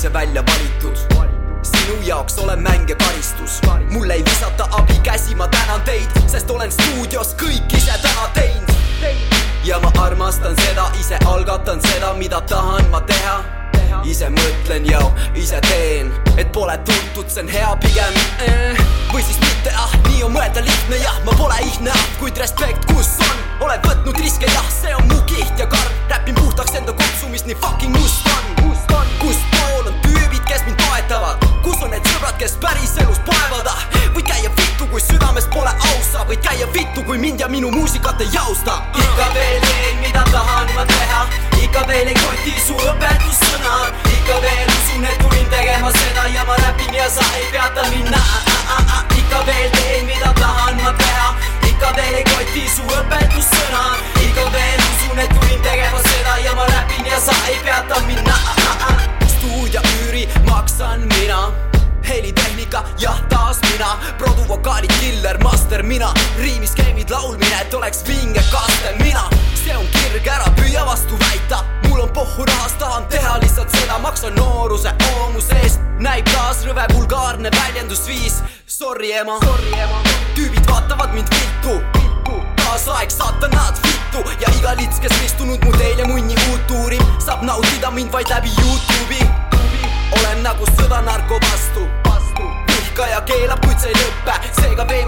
see välja valitud. Sinu jaoks olen mäng ja karistus. Mulle ei visata abikäsi, ma tänan teid, sest olen stuudios kõik ise täna teinud. Ja ma armastan seda, ise algatan seda, mida tahan ma teha. Ise mõtlen ja ise teen, et pole tuntud, see on hea pigem. Eh. või siis mitte, ah, nii on mõelda lihtne, jah, ma pole ihne, ah, kuid respekt, kus on, olen võtnud riske, jah, käia vittu, kui mind ja minu muusikat ei jausta, ikka veel teen, mida tahan ma teha, ikka veel ei koti su õpetussõnad, ikka veel usun, et tulin tegema seda ja ma räpin ja sa ei peata mind ikka veel teen, mida tahan ma teha, ikka veel ei koti su õpetussõnad, ikka veel usun, et tulin tegema seda ja ma räpin ja sa ei peata mind stuudioüüri maksan mina. Helitehnika, jah, mina, riimis skeemid, laulmine, et oleks vinge kaste, mina, see on kirg, ära püüa vastu väita, mul on pohhu rahas, tahan teha lihtsalt seda, maksan nooruse hoomuse eest, näib taas rõve vulgaarne väljendusviis, sorry ema, tüübid vaatavad mind viltu, kaasaeg saatanad vittu. Ja iga lits, kes istunud mu teel ja munni uut uurib, saab nautida mind vaid läbi Youtube'i. Olen nagu sõda narko vastu. Vihkaja keelab, kuid see ei lõppe, seega veevad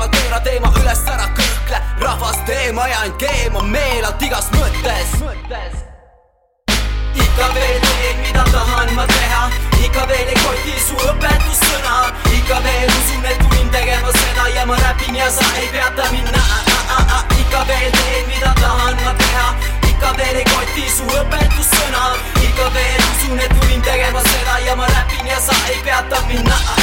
hype, a dominar